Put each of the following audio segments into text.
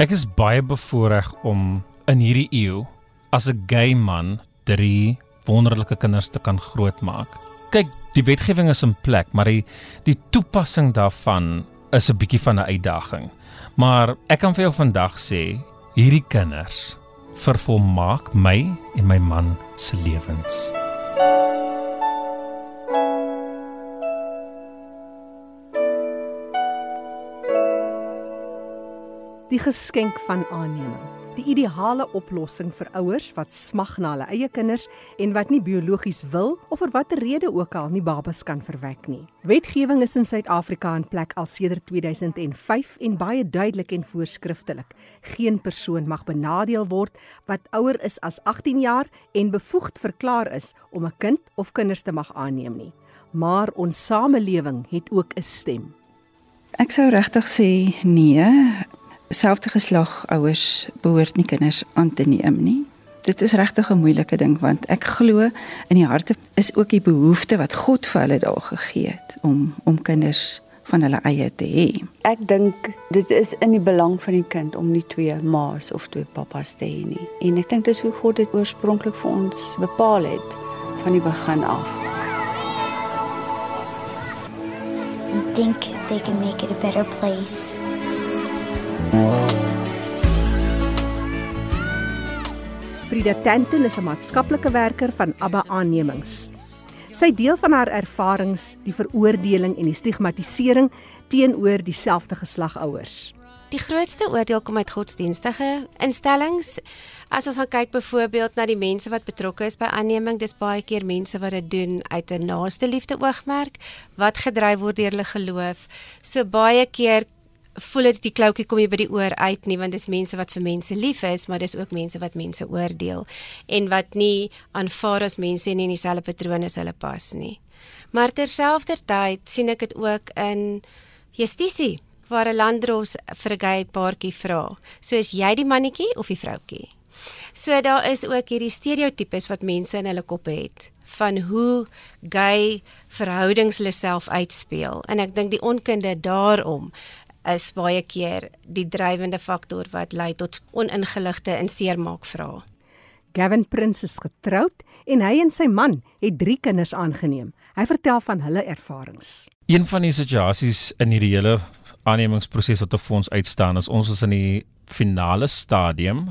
Ek is baie bevoorreg om in hierdie eeu as 'n gay man drie wonderlike kinders te kan grootmaak. Kyk, die wetgewing is in plek, maar die die toepassing daarvan is 'n bietjie van 'n uitdaging. Maar ek kan vir jou vandag sê, hierdie kinders vervolmaak my en my man se lewens. Die geskenk van aanneming. Die ideale oplossing vir ouers wat smag na hulle eie kinders en wat nie biologies wil of vir watter rede ook al nie babas kan verwek nie. Wetgewing is in Suid-Afrika in plek al sedert 2005 en baie duidelik en voorskriftelik. Geen persoon mag benadeel word wat ouer is as 18 jaar en bevoegd verklaar is om 'n kind of kinders te mag aanneem nie. Maar ons samelewing het ook 'n stem. Ek sou regtig sê nee, selfde geslag ouers behoort nie kinders aan te neem nie. Dit is regtig 'n moeilike ding want ek glo in die harte is ook die behoefte wat God vir hulle daar gegee het om om kinders van hulle eie te hê. Ek dink dit is in die belang van die kind om nie twee ma's of twee pappas te hê nie. En ek dink dis hoe God dit oorspronklik vir ons bepaal het van die begin af. and think they can make it a better place. Frida Tanton is 'n maatskaplike werker van Abba Aannemings. Sy deel van haar ervarings die veroordeling en die stigmatisering teenoor dieselfde geslag ouers. Die grootste oordeel kom uit godsdienstige instellings. As ons gaan kyk byvoorbeeld na die mense wat betrokke is by aanneming, dis baie keer mense wat dit doen uit 'n naaste liefde oogmerk wat gedryf word deur hulle geloof. So baie keer voel dit die kloutjie kom jy by die oor uit nie want dis mense wat vir mense lief is, maar dis ook mense wat mense oordeel en wat nie aanvaar as mense nie in dieselfde patrone as hulle pas nie. Maar terselfdertyd sien ek dit ook in justisie waar 'n landdros vir 'n gay paartjie vra. So is jy die mannetjie of die vroutjie? So daar is ook hierdie stereotypes wat mense in hulle koppe het van hoe gay verhoudings hulle self uitspeel en ek dink die onkunde daarom is baie keer die drywende faktor wat lei tot oningeligte en seermaak vra. Gavin Prince is getroud en hy en sy man het 3 kinders aangeneem. Hy vertel van hulle ervarings. Een van die situasies in hierdie hele aannemingsproses wat vir ons uitstaan is ons is in die finale stadium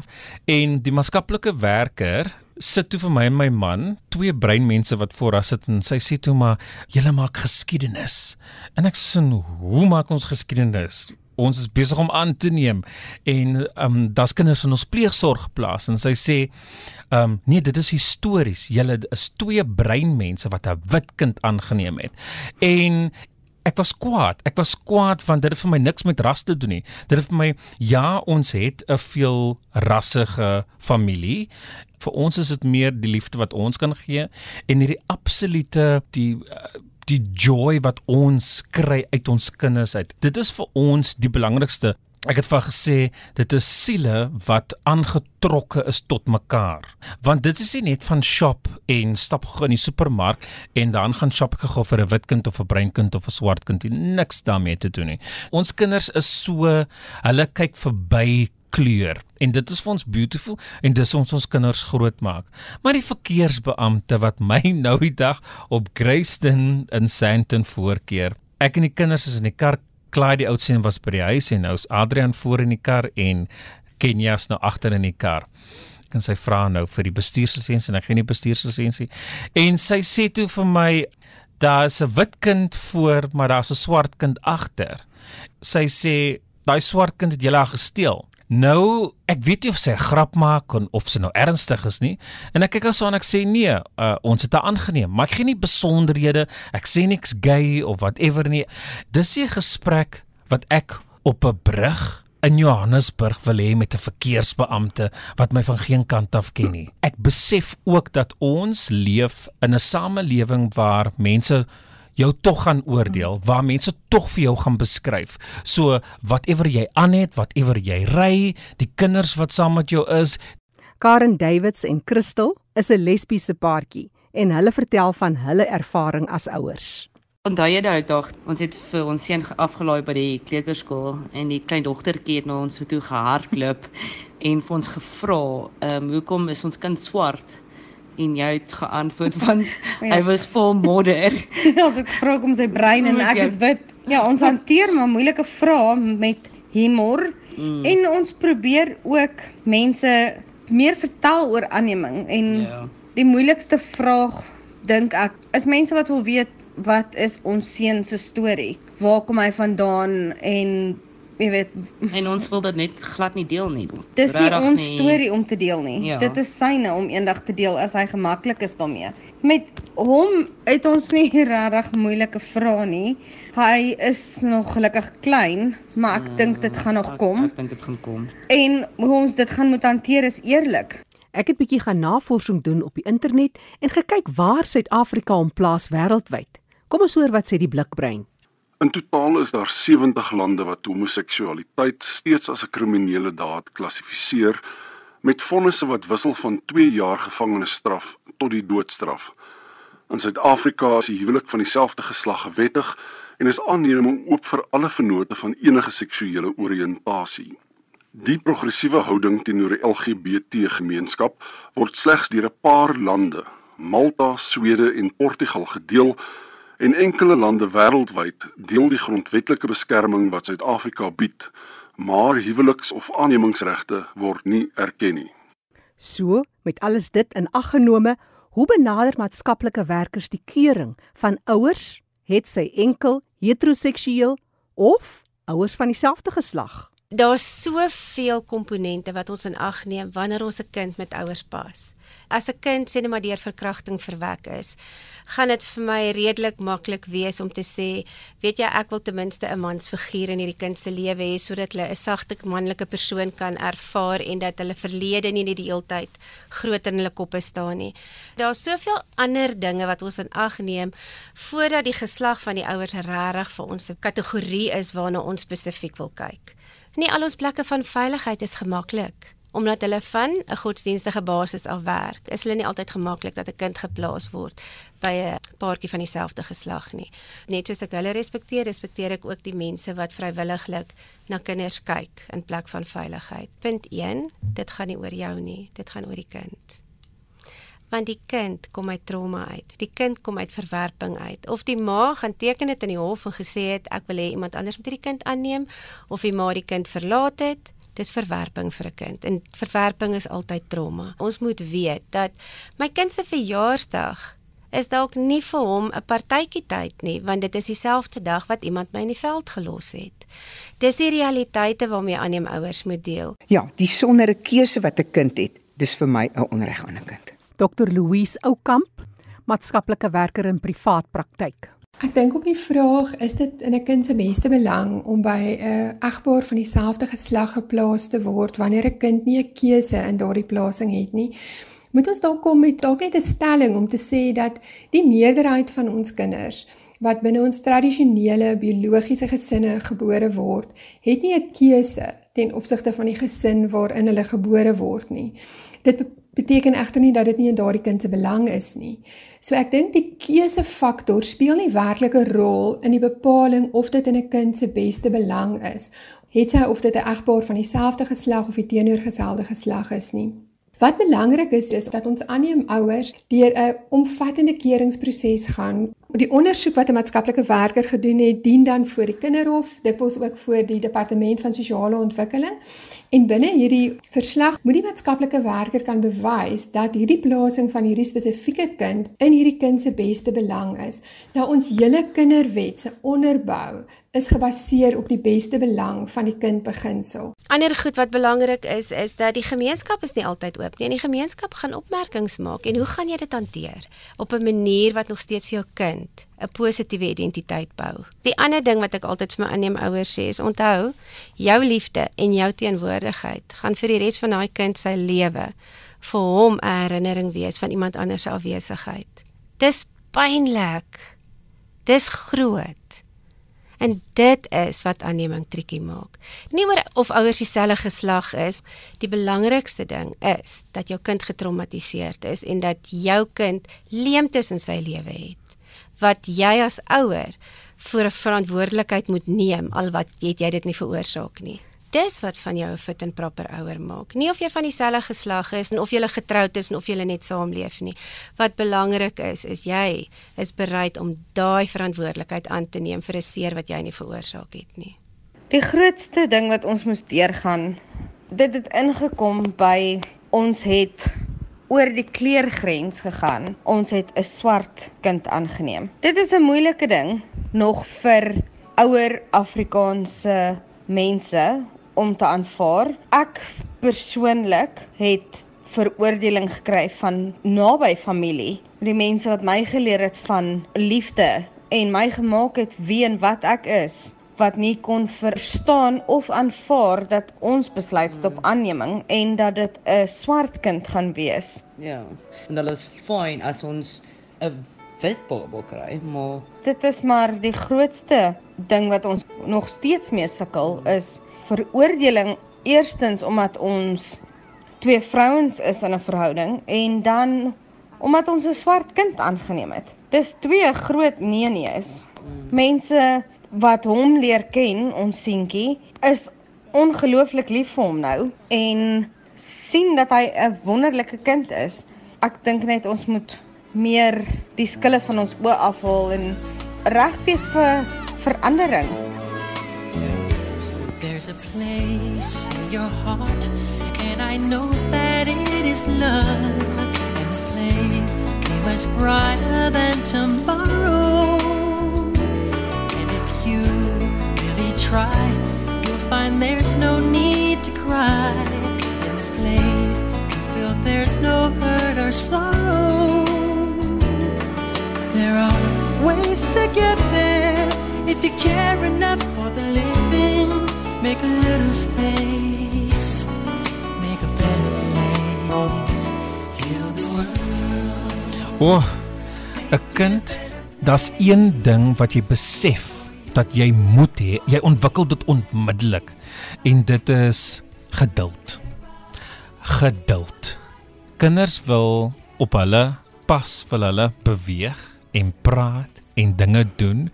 en die maatskaplike werker sit toe vir my en my man, twee breinmense wat voor haar sit en sy sê toe maar julle maak geskiedenis. En ek sê hoe maak ons geskiedenis? Ons is besig om aan te neem en ehm um, daar's kinders in ons pleegsorg geplaas en sy sê ehm um, nee dit is histories. Julle is twee breinmense wat 'n wit kind aangeneem het. En ek was kwaad. Ek was kwaad want dit het vir my niks met ras te doen nie. Dit het vir my ja, ons het 'n veel rassige familie. Vir ons is dit meer die liefde wat ons kan gee en hierdie absolute die die joy wat ons kry uit ons kinders uit. Dit is vir ons die belangrikste Ek het vir gesê dit is siele wat aangetrokke is tot mekaar. Want dit is nie net van shop en stap gou in die supermark en dan gaan shop ek gou vir 'n wit kind of 'n bruin kind of 'n swart kind. Niks daarmee te doen nie. Ons kinders is so hulle kyk verby kleur en dit is vir ons beautiful en dis ons ons kinders grootmaak. Maar die verkeersbeampte wat my nou die dag op Greyston in Sandton voorkeer. Ek en die kinders is in die kar Clyde die oud seun was by die huis en nou's Adrian voor in die kar en Kenya's nou agter in die kar. En sy vra nou vir die bestuurslisensie en ek gee nie bestuurslisensie. En sy sê toe vir my daar's 'n wit kind voor, maar daar's 'n swart kind agter. Sy sê daai swart kind het julle gesteel. Nou, ek weet nie of sy 'n grap maak en of sy nou ernstig is nie. En ek kyk haar so en ek sê nee, uh, ons het dit aangeneem, maar ek gee nie besonderhede. Ek sê niks gay of whatever nie. Dis 'n gesprek wat ek op 'n brug in Johannesburg wil hê met 'n verkeersbeampte wat my van geen kant af ken nie. Ek besef ook dat ons leef in 'n samelewing waar mense jou tog gaan oordeel, waar mense tog vir jou gaan beskryf. So whatever jy aan het, whatever jy ry, die kinders wat saam met jou is. Karen Davids en Christel is 'n lesbiese paartjie en hulle vertel van hulle ervaring as ouers. Onthou jy daai dag, ons het vir ons seun afgelaai by die kleuterskool en die klein dogtertjie het na ons toe gehardloop en vir ons gevra, "Ehm um, hoekom is ons kind swart?" En jy het geantwoord want ja. hy was vol modder. Ons het gevra om sy brein en ek is wit. Ja, ons hanteer maar moeilike vrae met humor mm. en ons probeer ook mense meer vertel oor aanneming en ja. die moeilikste vraag dink ek is mense wat wil weet wat is ons seun se storie? Waar kom hy vandaan en jy weet en ons wil dit net glad nie deel nie. Dis nie ons nie. storie om te deel nie. Ja. Dit is syne om eendag te deel as hy gemaklik is daarmee. Met hom het ons nie regtig moeilike vrae nie. Hy is nog gelukkig klein, maar ek ja, dink dit gaan nog kom. Ek, ek dink dit gaan kom. En hoe ons dit gaan moet hanteer is eerlik. Ek het bietjie gaan navorsing doen op die internet en gekyk waar Suid-Afrika hom plaas wêreldwyd. Kom ons hoor wat sê die blikbrein. In totaal is daar 70 lande wat homoseksualiteit steeds as 'n kriminele daad klassifiseer met vonnisse wat wissel van 2 jaar gevangenisstraf tot die doodstraf. In Suid-Afrika is die huwelik van dieselfde geslag gewettig en is aanneming oop vir alle vennote van enige seksuele oriëntasie. Die progressiewe houding teenoor die LGBT gemeenskap word slegs deur 'n paar lande, Malta, Swede en Portugal gedeel en enkele lande wêreldwyd deel die grondwetlike beskerming wat Suid-Afrika bied, maar huweliks- of aannemingsregte word nie erken nie. So, met alles dit in ag genome, hoe benader maatskaplike werkers die keuring van ouers, het sy enkel heteroseksueel of ouers van dieselfde geslag? Daar's soveel komponente wat ons in ag neem wanneer ons 'n kind met ouers pas. As 'n kind sê net maar deur verkrachting verwek is, gaan dit vir my redelik maklik wees om te sê, weet jy, ek wil ten minste 'n mansfiguur in hierdie kind se lewe hê sodat hulle 'n sagte manlike persoon kan ervaar en dat hulle verlede nie net die hele tyd groot in hulle koppe staan nie. Daar's soveel ander dinge wat ons in ag neem voordat die geslag van die ouers regtig vir ons 'n kategorie is waarna ons spesifiek wil kyk. Nie al ons plekke van veiligheid is gemaklik omdat hulle van 'n godsdienstige basis af werk. Is hulle nie altyd gemaklik dat 'n kind geplaas word by 'n paartjie van dieselfde geslag nie. Net soos ek hulle respekteer, respekteer ek ook die mense wat vrywilliglik na kinders kyk in plek van veiligheid. Punt 1, dit gaan nie oor jou nie, dit gaan oor die kind want die kind kom uit trauma uit. Die kind kom uit verwerping uit. Of die ma gaan teken dit in die hof en gesê het ek wil hê iemand anders moet hierdie kind aanneem of die ma die kind verlaat het, dis verwerping vir 'n kind. En verwerping is altyd trauma. Ons moet weet dat my kind se verjaarsdag is dalk nie vir hom 'n partytjie tyd nie, want dit is dieselfde dag wat iemand my in die veld gelos het. Dis die realiteite waarmee aanneemouers moet deel. Ja, die sonder 'n keuse wat 'n kind het, dis vir my 'n onreg aan 'n kind. Dr Louise Oukamp, maatskaplike werker in privaat praktyk. Ek dink op die vraag is dit in 'n kind se beste belang om by 'n egpaar van dieselfde geslag geplaas te word wanneer 'n kind nie 'n keuse in daardie plasing het nie. Moet ons dalk kom met dalk net 'n stelling om te sê dat die meerderheid van ons kinders wat binne ons tradisionele biologiese gesinne gebore word, het nie 'n keuse ten opsigte van die gesin waarin hulle gebore word nie. Dit beteken egter nie dat dit nie in daardie kind se belang is nie. So ek dink die keusefaktor speel nie werklik 'n rol in die bepaling of dit in 'n kind se beste belang is, het sy of dit 'n egpaar van dieselfde geslag of die teenoorgestelde geslag is nie. Wat belangrik is is dat ons aanneem ouers deur 'n omvattende keuringsproses gaan. Die ondersoek wat 'n maatskaplike werker gedoen het, dien dan voor die kinderhof, dikwels ook voor die departement van sosiale ontwikkeling En binne hierdie verslag moet die maatskaplike werker kan bewys dat hierdie plasing van hierdie spesifieke kind in hierdie kind se beste belang is. Nou ons hele kinderwet se onderbou is gebaseer op die beste belang van die kind beginsel. Ander goed wat belangrik is is dat die gemeenskap is nie altyd oop nie. En die gemeenskap gaan opmerkings maak en hoe gaan jy dit hanteer op 'n manier wat nog steeds vir jou kind 'n positiewe identiteit bou. Die ander ding wat ek altyd vir my aanneem ouers sê is onthou, jou liefde en jou teenwoordigheid gaan vir die res van daai kind se lewe vir hom 'n herinnering wees van iemand anders se afwesigheid. Dis pynlik. Dis groot. En dit is wat aanneming triekie maak. Nie oor of ouers dieselfde geslag is, die belangrikste ding is dat jou kind getraumatiseerd is en dat jou kind leemtes in sy lewe het wat jy as ouer vir 'n verantwoordelikheid moet neem al wat het jy dit nie veroorsaak nie. Dis wat van jou 'n fit en proper ouer maak. Nie of jy van dieselfde geslag is en of jy getroud is en of jy net saamleef nie. Wat belangrik is, is jy is bereid om daai verantwoordelikheid aan te neem vir 'n seer wat jy nie veroorsaak het nie. Die grootste ding wat ons moes deurgaan, dit het ingekom by ons het oor die kleurgrens gegaan. Ons het 'n swart kind aangeneem. Dit is 'n moeilike ding nog vir ouer Afrikaanse mense om te aanvaar. Ek persoonlik het veroordeling gekry van naby familie, die mense wat my geleer het van liefde en my gemaak het wie en wat ek is wat nie kon verstaan of aanvaar dat ons besluit het op aanneming en dat dit 'n swart kind gaan wees. Ja. En dit is fyn as ons 'n wit baba kry, maar dit is maar die grootste ding wat ons nog steeds mee sukkel is veroordeling eerstens omdat ons twee vrouens is in 'n verhouding en dan omdat ons 'n swart kind aangeneem het. Dis twee groot nee nee's. Mense wat hom leer ken, ons seentjie, is ongelooflik lief vir hom nou en sien dat hy 'n wonderlike kind is. Ek dink net ons moet meer die skille van ons oë afhaal en reg wees vir verandering. There's a place in your heart and I know that it is love and this place is much brighter than tomorrow try. You'll find there's no need to cry. In this place you feel there's no hurt or sorrow. There are ways to get there if you care enough for the living. Make a little space. Make a better place. Heal the world. Oh, 'n kind, das een ding wat jy besef dat jy moet hê. Jy ontwikkel dit onmiddellik en dit is geduld. Geduld. Kinders wil op hulle pas vir hulle beweeg en praat en dinge doen.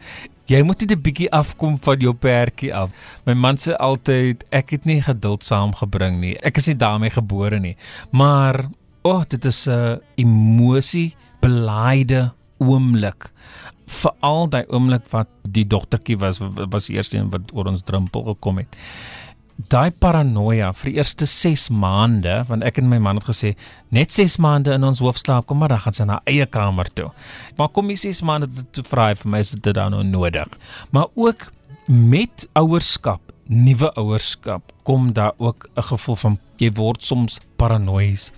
Jy moet net 'n bietjie afkom van jou perdjie af. My man sê altyd ek het nie geduld saamgebring nie. Ek is nie daarmee gebore nie. Maar o, oh, dit is 'n emosie belaaide oomblik. Veral daai oomblik wat die dogtertjie was was die eerste een wat oor ons drempel gekom het daai paranoia vir die eerste 6 maande want ek en my man het gesê net 6 maande in ons hoofslaap kom maar dan gaan sy na eie kamer toe. Maar kom jy 6 maande te, te vry vir my is dit dan nou nodig. Maar ook met ouerskap, nuwe ouerskap kom daar ook 'n gevoel van jy word soms paranoïes.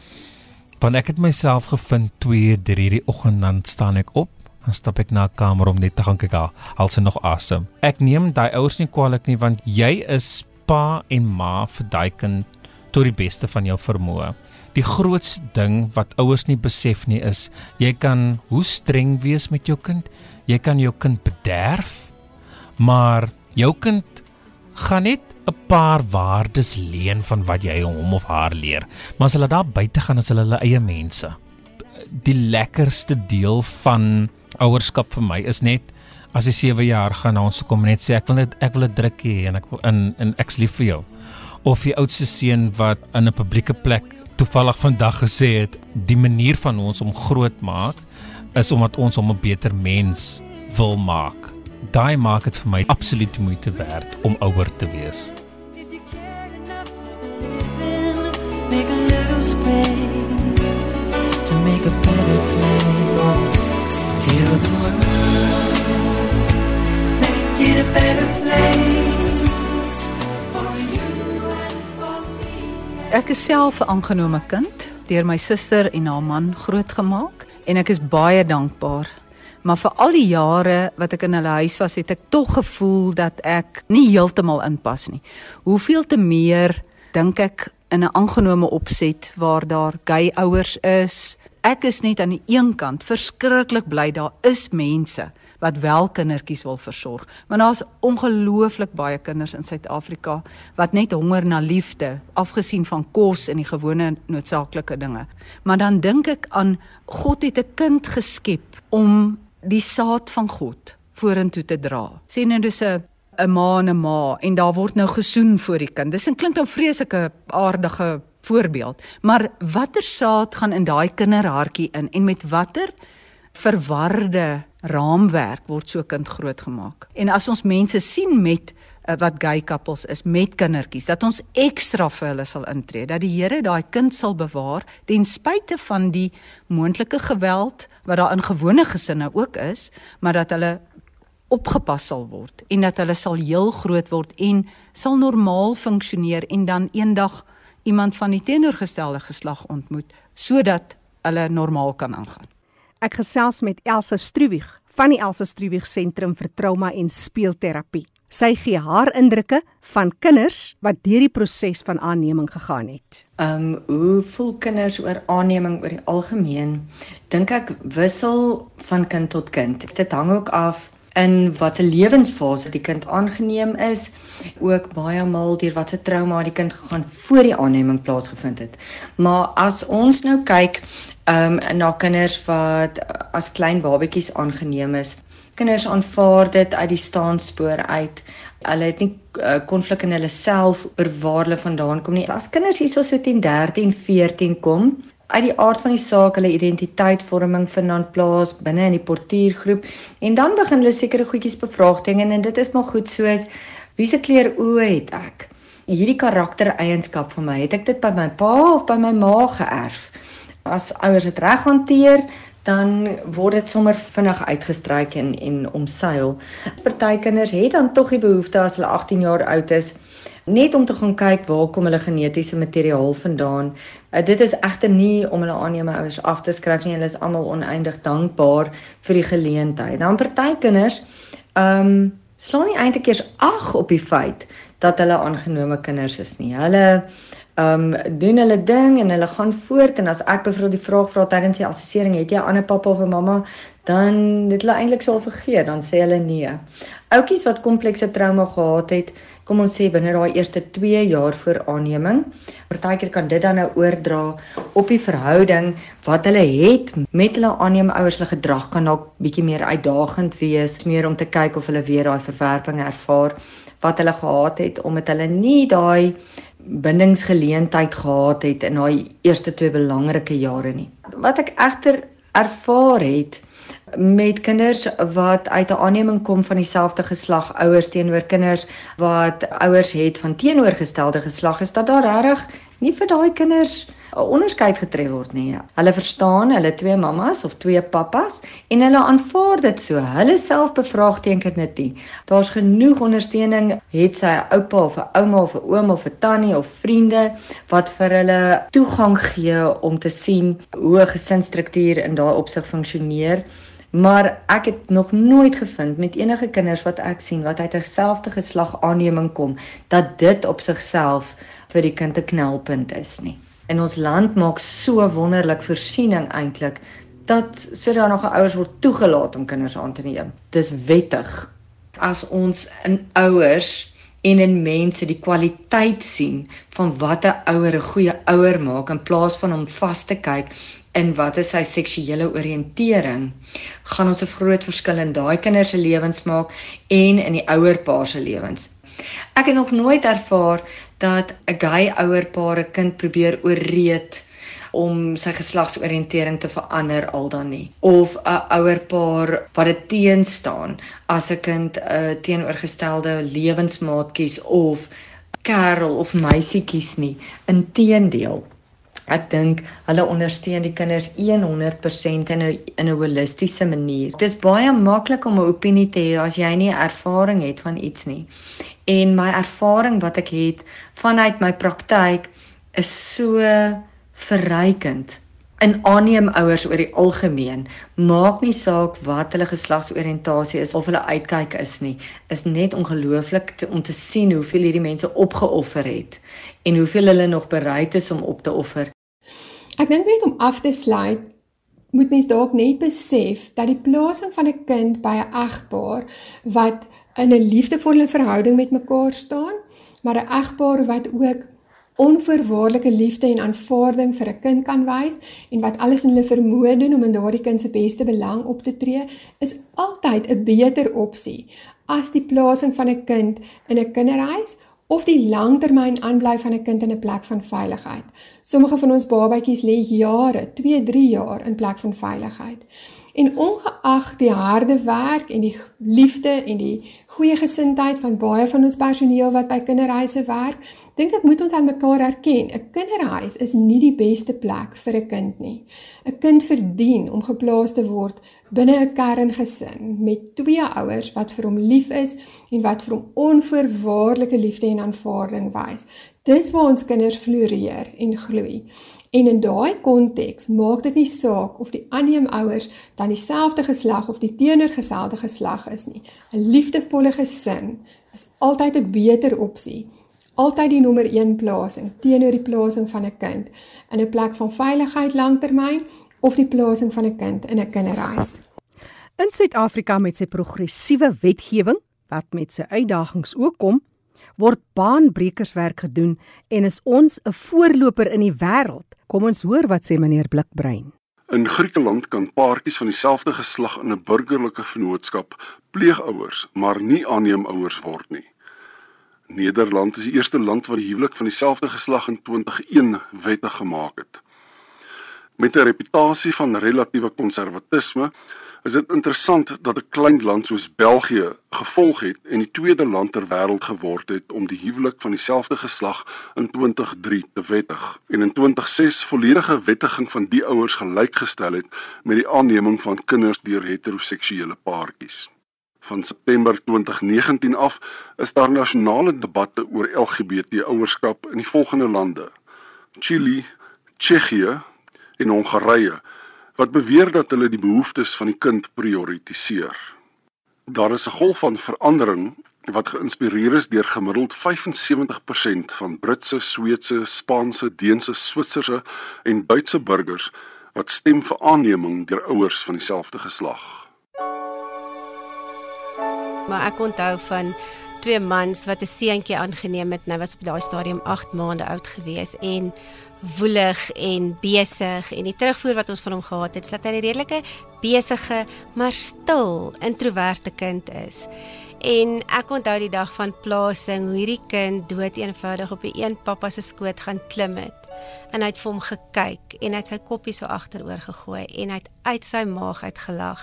Want ek het myself gevind 2, 3 die oggend dan staan ek op dan stap ek na 'n kamer om net te gaan kyk al sy nog asem. Ek neem daai ouers nie kwaliek nie want jy is pa en ma vir daai kind tot die beste van jou vermoë. Die grootste ding wat ouers nie besef nie is jy kan hoe streng wees met jou kind, jy kan jou kind bederf, maar jou kind gaan net 'n paar waardes leen van wat jy hom of haar leer. Maar as hulle daar buite gaan as hulle hulle eie mense. Die lekkerste deel van ouerskap vir my is net as jy 7 jaar gaan na ons kom net sê ek wil net ek wil 'n druk hê en ek in in ek's lief vir jou. Of die oudste seun wat in 'n publieke plek toevallig vandag gesê het die manier van ons om groot maak is omdat ons hom 'n beter mens wil maak. Daai maak dit vir my absoluut moeite werd om ouer te wees. make a little space to make a better Ek is self 'n aangenome kind deur my suster en haar man grootgemaak en ek is baie dankbaar. Maar vir al die jare wat ek in hulle huis was, het ek tog gevoel dat ek nie heeltemal inpas nie. Hoeveel te meer dink ek in 'n aangenome opset waar daar gay ouers is. Ek is net aan die een kant verskriklik bly daar is mense wat wel kindertjies wil versorg. Want daar's ongelooflik baie kinders in Suid-Afrika wat net honger na liefde, afgesien van kos en die gewone noodsaaklike dinge. Maar dan dink ek aan God het 'n kind geskep om die saad van God vorentoe te dra. Sê nou dis 'n 'n ma en 'n ma en daar word nou gesoen vir die kind. Dis 'n klink nou vreeslike aardige voorbeeld, maar watter saad gaan in daai kinderhartjie in en met watter verwarde raamwerk word so 'n kind grootgemaak. En as ons mense sien met uh, wat gay couples is met kindertjies, dat ons ekstra vir hulle sal intree, dat die Here daai kind sal bewaar ten spyte van die moontlike geweld wat daar in gewone gesinne ook is, maar dat hulle opgepas sal word en dat hulle sal heel groot word en sal normaal funksioneer en dan eendag iemand van die teenoorgestelde geslag ontmoet sodat hulle normaal kan aangaan. Ek gesels met Elsa Struwig van die Elsa Struwig Sentrum vir Trauma en Speelterapie. Sy gee haar indrukke van kinders wat deur die proses van aanneming gegaan het. Um hoe voel kinders oor aanneming oor die algemeen? Dink ek wissel van kind tot kind. Dit hang ook af in watter lewensfase die kind aangeneem is, ook baie maal deur watter trauma die kind gegaan voor die aanneming plaasgevind het. Maar as ons nou kyk ehm um, na kinders wat as klein babatjies aangeneem is, kinders aanvaar dit uit die staanspoor uit. Hulle het nie eh, konflik uh, in hulle self oor waar hulle vandaan kom nie. As kinders hierso so 10, 13, 14 kom, uit die aard van die saak hulle identiteitsvorming vanaand plaas binne in die portuïergroep en dan begin hulle sekere goedjies bevraagteken en dit is maar goed soos wie se kleur oë het ek? Hierdie karaktereienskap van my het ek dit by my pa of by my ma geërf? As ouers dit reg hanteer dan word dit sommer vinnig uitgestryk en en omseil. Party kinders het dan tog die behoefte as hulle 18 jaar oud is net om te gaan kyk waar kom hulle genetiese materiaal vandaan. Uh, dit is egter nie om hulle aanneem ouers af te skryf nie. Hulle is almal oneindig dankbaar vir die geleentheid. Dan party kinders ehm um, slaan nie eintlik eers ag op die feit dat hulle aangenome kinders is nie. Hulle ehm um, doen hulle ding en hulle gaan voort en as ek byvoorbeeld die vraag vra tydens die assessering, het jy 'n ander pappa of 'n mamma? Dan dit hulle eintlik sal vergeet, dan sê hulle nee. Oukies wat komplekse trauma gehad het, kom ons sê binne daai eerste 2 jaar voor aanneming. Partykeer kan dit dan nou oordra op die verhouding wat hulle het met hulle aanneemouers. Hulle gedrag kan dalk bietjie meer uitdagend wees, meer om te kyk of hulle weer daai verwerping ervaar wat hulle gehad het omdat hulle nie daai bindingsgeleentheid gehad het in daai eerste twee belangrike jare nie. Wat ek egter ervaar het met kinders wat uit 'n aanneming kom van dieselfde geslag ouers teenoor kinders wat ouers het van teenoorgestelde geslag is dat daar regtig nie vir daai kinders 'n onderskeid getref word nie. Hulle verstaan hulle twee mammas of twee pappas en hulle aanvaar dit so. Hulle self bevraagteken dit nie. Daar's genoeg ondersteuning, het sy 'n oupa of 'n ouma of 'n oom of 'n tannie of vriende wat vir hulle toegang gee om te sien hoe 'n gesinsstruktuur in daai opsig funksioneer. Maar ek het nog nooit gevind met enige kinders wat ek sien wat uit 'n selfde geslag aanneming kom dat dit op sigself vir die kind 'n knelpunt is nie. En ons land maak so wonderlik voorsiening eintlik dat sodat nog ouers word toegelaat om kinders aan te neem. Dis wettig. As ons in ouers en in mense die kwaliteit sien van wat 'n ouer 'n goeie ouer maak in plaas van om vas te kyk in wat is sy seksuele oriëntering, gaan ons 'n groot verskil in daai kinders se lewens maak en in die ouerpaar se lewens. Ek het nog nooit ervaar dat 'n gay ouerpaar 'n kind probeer ooreed om sy geslagsoriëntering te verander al dan nie of 'n ouerpaar wat dit teenstaan as 'n kind 'n teenoorgestelde lewensmaat kies of kerel of meisie kies nie inteendeel Ek dink hulle ondersteun die kinders 100% in 'n in 'n holistiese manier. Dit is baie maklik om 'n opinie te hê as jy nie ervaring het van iets nie. En my ervaring wat ek het vanuit my praktyk is so verrykend. In aanneem ouers oor die algemeen maak nie saak wat hulle geslagsoriëntasie is of hulle uitkyk is nie is net ongelooflik om te sien hoeveel hierdie mense opgeoffer het en hoeveel hulle nog bereid is om op te offer Ek dink net om af te sluit, moet mens dalk net besef dat die plasing van 'n kind by 'n egpaar wat in 'n liefdevolle verhouding met mekaar staan, maar 'n egpaar wat ook onvoorwaardelike liefde en aanvaarding vir 'n kind kan wys en wat alles in hulle vermoë doen om in daardie kind se beste belang op te tree, is altyd 'n beter opsie as die plasing van 'n kind in 'n kinderhuis of die langtermyn aanbly van 'n kind in 'n plek van veiligheid. Sommige van ons babatjies lê jare, 2, 3 jaar in plek van veiligheid. En ongeag die harde werk en die liefde en die goeie gesindheid van baie van ons personeel wat by kinderhuise werk, dink ek moet ons aan mekaar erken. 'n Kinderhuis is nie die beste plek vir 'n kind nie. 'n Kind verdien om geplaas te word binne 'n kerngesin met twee ouers wat vir hom lief is en wat vir hom onvoorwaardelike liefde en aanvaarding wys. Dis waar ons kinders floreer en groei. En in daai konteks maak dit nie saak of die aanneemouers dan dieselfde geslag of die teenoorgestelde geslag is nie. 'n Liefdevolle gesin is altyd 'n beter opsie. Altyd die nommer 1 plasing teenoor die plasing van 'n kind in 'n plek van veiligheid langtermyn of die plasing van 'n kind in 'n kinderhuis. In Suid-Afrika met sy progressiewe wetgewing wat met sy uitdagings ook kom, word baanbrekerswerk gedoen en is ons 'n voorloper in die wêreld. Kom ons hoor wat sê meneer Blikbrein. In Griekeland kan paartjies van dieselfde geslag in 'n burgerlike vennootskap pleegouers, maar nie aanneemouers word nie. Nederland is die eerste land wat die huwelik van dieselfde geslag in 2001 wettig gemaak het. Met 'n reputasie van relatiewe konservatisme is dit interessant dat 'n klein land soos België gevolg het en die tweede land ter wêreld geword het om die huwelik van dieselfde geslag in 2003 te wettig en in 2006 volledige wettiging van die ouers gelykgestel het met die aanneming van kinders deur heteroseksuele paartjies. Van September 2019 af is daar nasionale debatte oor LGBT ouerskap in die volgende lande: Chili, Tsjechië en Hongarye wat beweer dat hulle die behoeftes van die kind prioritiseer. Daar is 'n golf van verandering wat geïnspireer is deur gemiddeld 75% van Britse, Sweedse, Spaanse, Deense, Switserse en Duitse burgers wat stem vir aanneming deur ouers van dieselfde geslag. Maar ek onthou van twee mans wat 'n seentjie aangeneem het. Nou was op daai stadium 8 maande oud gewees en woelig en besig en die terugvoer wat ons van hom gehad het, is dat hy 'n redelike besige, maar stil, introverte kind is. En ek onthou die dag van plasing hoe hierdie kind dood eenvoudig op 'n een pappa se skoot gaan klim het en hy het vir hom gekyk en hy het sy koppie so agteroor gegooi en hy het uit sy maag uit gelag.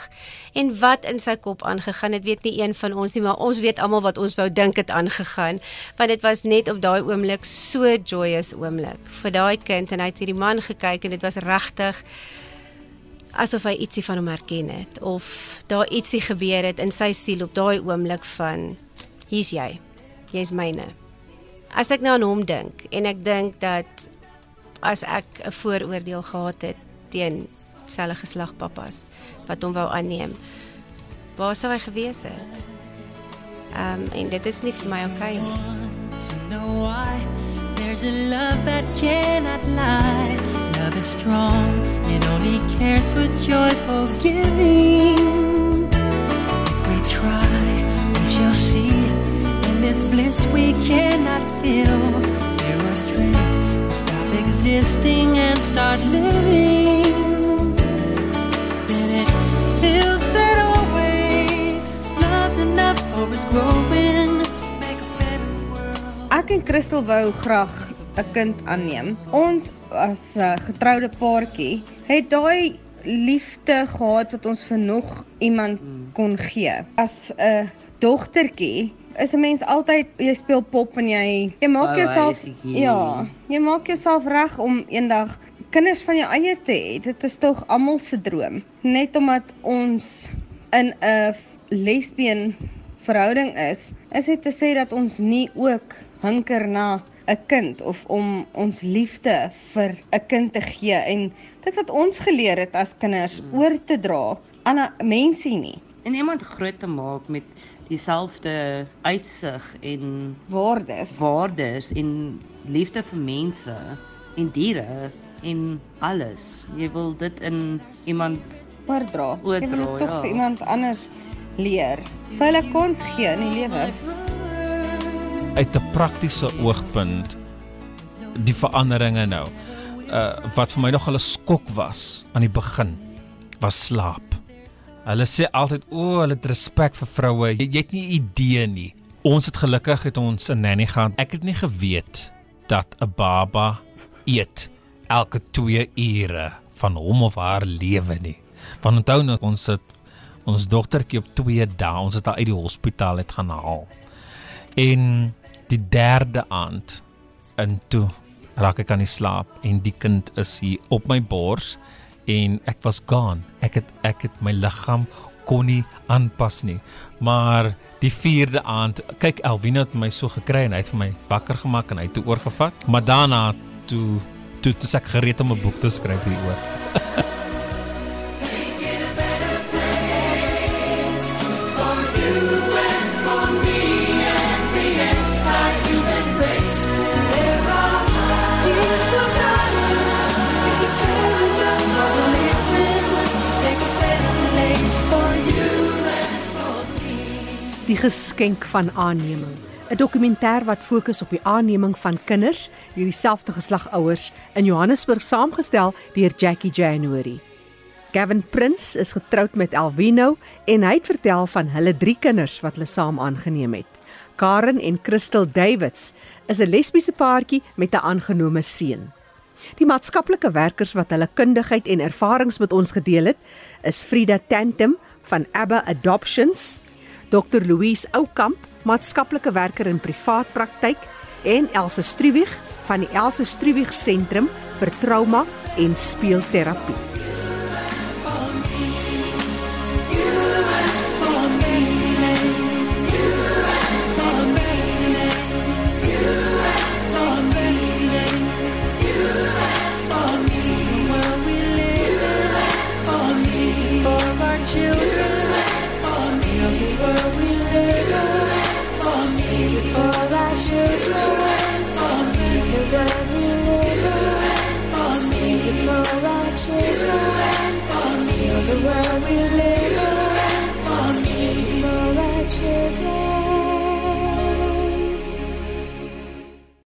En wat in sy kop aangegaan het, weet nie een van ons nie, maar ons weet almal wat ons wou dink het aangegaan, want dit was net op daai oomblik so joyous oomblik vir daai kind en hy het hierdie man gekyk en dit was regtig asof hy ietsie van hom herken het of daar ietsie gebeur het in sy siel op daai oomblik van hier's jy. Jy's myne. As ek nou aan hom dink en ek dink dat as ek 'n vooroordeel gehad het teen selfe geslag pappas wat hom wou aanneem. Waar sou hy gewees het? Ehm um, en dit is nie vir my okay nie. There's a love that cannot lie. Love is strong and only cares for joyful giving. If we try, we shall see in this bliss we cannot feel. Existing and start living. Then it feels that always love's enough for us growing. Make a better world. Ek en Christel wou graag 'n kind aanneem. Ons as 'n getroude paartjie het daai liefde gehad wat ons vir nog iemand kon gee. As 'n dogtertjie is 'n mens altyd jy speel pop en jy jy maak jouself ja, jy maak jouself reg om eendag kinders van jou eie te hê. Dit is tog almal se droom. Net omdat ons in 'n lesbien verhouding is, is dit te sê dat ons nie ook hinker na 'n kind of om ons liefde vir 'n kind te gee en dit wat ons geleer het as kinders oor te dra aan 'n mensie nie en iemand groot te maak met dieselfde uitsig en waardes waardes en liefde vir mense en diere en alles jy wil dit in iemand oordra oordra jy wil dit tog ja. vir iemand anders leer vir hulle kans gee in die lewe uit 'n praktiese oogpunt die veranderinge nou. Uh wat vir my nog 'n skok was aan die begin was slaap. Hulle sê altyd o, oh, hulle het respek vir vroue. Jy, jy het nie idee nie. Ons het gelukkig het ons 'n nanny gehad. Ek het nie geweet dat 'n baba eet elke 2 ure van hom of haar lewe nie. Want onthou nou ons het ons dogtertjie op 2 dae, ons het haar uit die hospitaal het gaan haal. En die derde aand in toe raak ek aan die slaap en die kind is hier op my bors en ek was gone. Ek het ek het my liggaam kon nie aanpas nie. Maar die vierde aand, kyk Elwina het my so gekry en hy het vir my wakker gemaak en hy het toe oorgevat. Maar daarna toe toe toe ek gereed om 'n boek te skryf hieroor. Die geskenk van aanneming. 'n Dokumentêr wat fokus op die aanneming van kinders deur dieselfde geslag ouers in Johannesburg saamgestel deur Jackie January. Gavin Prince is getroud met Elwino en hy het vertel van hulle drie kinders wat hulle saam aangeneem het. Karen en Crystal Davids is 'n lesbiese paartjie met 'n aangenome seun. Die maatskaplike werkers wat hulle kundigheid en ervarings met ons gedeel het, is Frida Tantum van Abba Adoptions, Dr Louise Oukamp, maatskaplike werker in privaat praktyk en Elsje Struwig van die Elsje Struwig Sentrum vir Trauma en Speelterapie. The world we live